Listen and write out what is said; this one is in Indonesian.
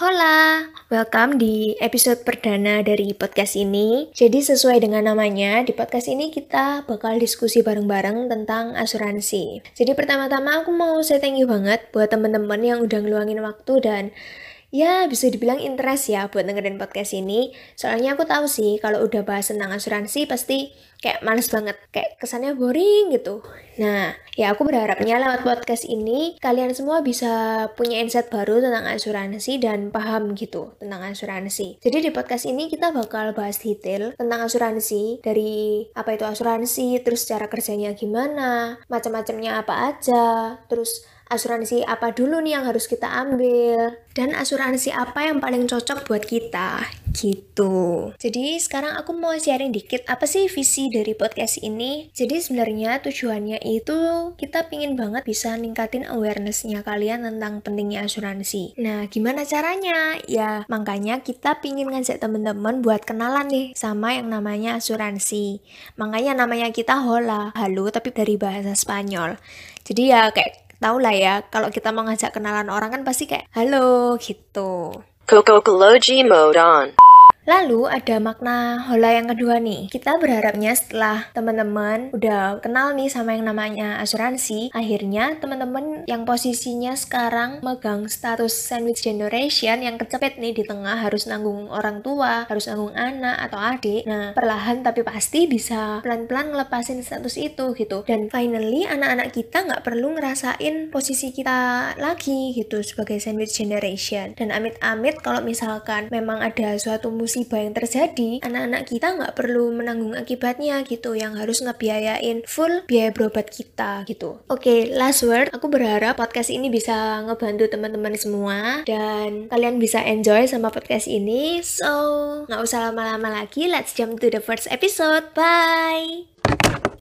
Hola, welcome di episode perdana dari podcast ini. Jadi sesuai dengan namanya, di podcast ini kita bakal diskusi bareng-bareng tentang asuransi. Jadi pertama-tama aku mau say thank you banget buat temen-temen yang udah ngeluangin waktu dan ya bisa dibilang interest ya buat dengerin podcast ini. Soalnya aku tahu sih kalau udah bahas tentang asuransi pasti kayak males banget, kayak kesannya boring gitu. Nah, ya aku berharapnya lewat podcast ini kalian semua bisa punya insight baru tentang asuransi dan paham gitu tentang asuransi. Jadi di podcast ini kita bakal bahas detail tentang asuransi dari apa itu asuransi, terus cara kerjanya gimana, macam-macamnya apa aja, terus asuransi apa dulu nih yang harus kita ambil dan asuransi apa yang paling cocok buat kita gitu. Jadi sekarang aku mau sharing dikit apa sih visi dari podcast ini. Jadi sebenarnya tujuannya itu kita pingin banget bisa ningkatin awarenessnya kalian tentang pentingnya asuransi. Nah gimana caranya? Ya makanya kita pingin ngajak temen-temen buat kenalan nih sama yang namanya asuransi. Makanya namanya kita hola, halo tapi dari bahasa Spanyol. Jadi ya kayak tau lah ya kalau kita mau ngajak kenalan orang kan pasti kayak halo gitu. Coco Koloji mode on. Lalu ada makna hola yang kedua nih. Kita berharapnya setelah teman-teman udah kenal nih sama yang namanya asuransi, akhirnya teman-teman yang posisinya sekarang megang status sandwich generation yang kecepet nih di tengah harus nanggung orang tua, harus nanggung anak atau adik. Nah, perlahan tapi pasti bisa pelan-pelan ngelepasin status itu gitu. Dan finally anak-anak kita nggak perlu ngerasain posisi kita lagi gitu sebagai sandwich generation. Dan amit-amit kalau misalkan memang ada suatu musibah musibah yang terjadi, anak-anak kita nggak perlu menanggung akibatnya gitu, yang harus ngebiayain full biaya berobat kita gitu. Oke, okay, last word, aku berharap podcast ini bisa ngebantu teman-teman semua dan kalian bisa enjoy sama podcast ini. So, nggak usah lama-lama lagi, let's jump to the first episode. Bye!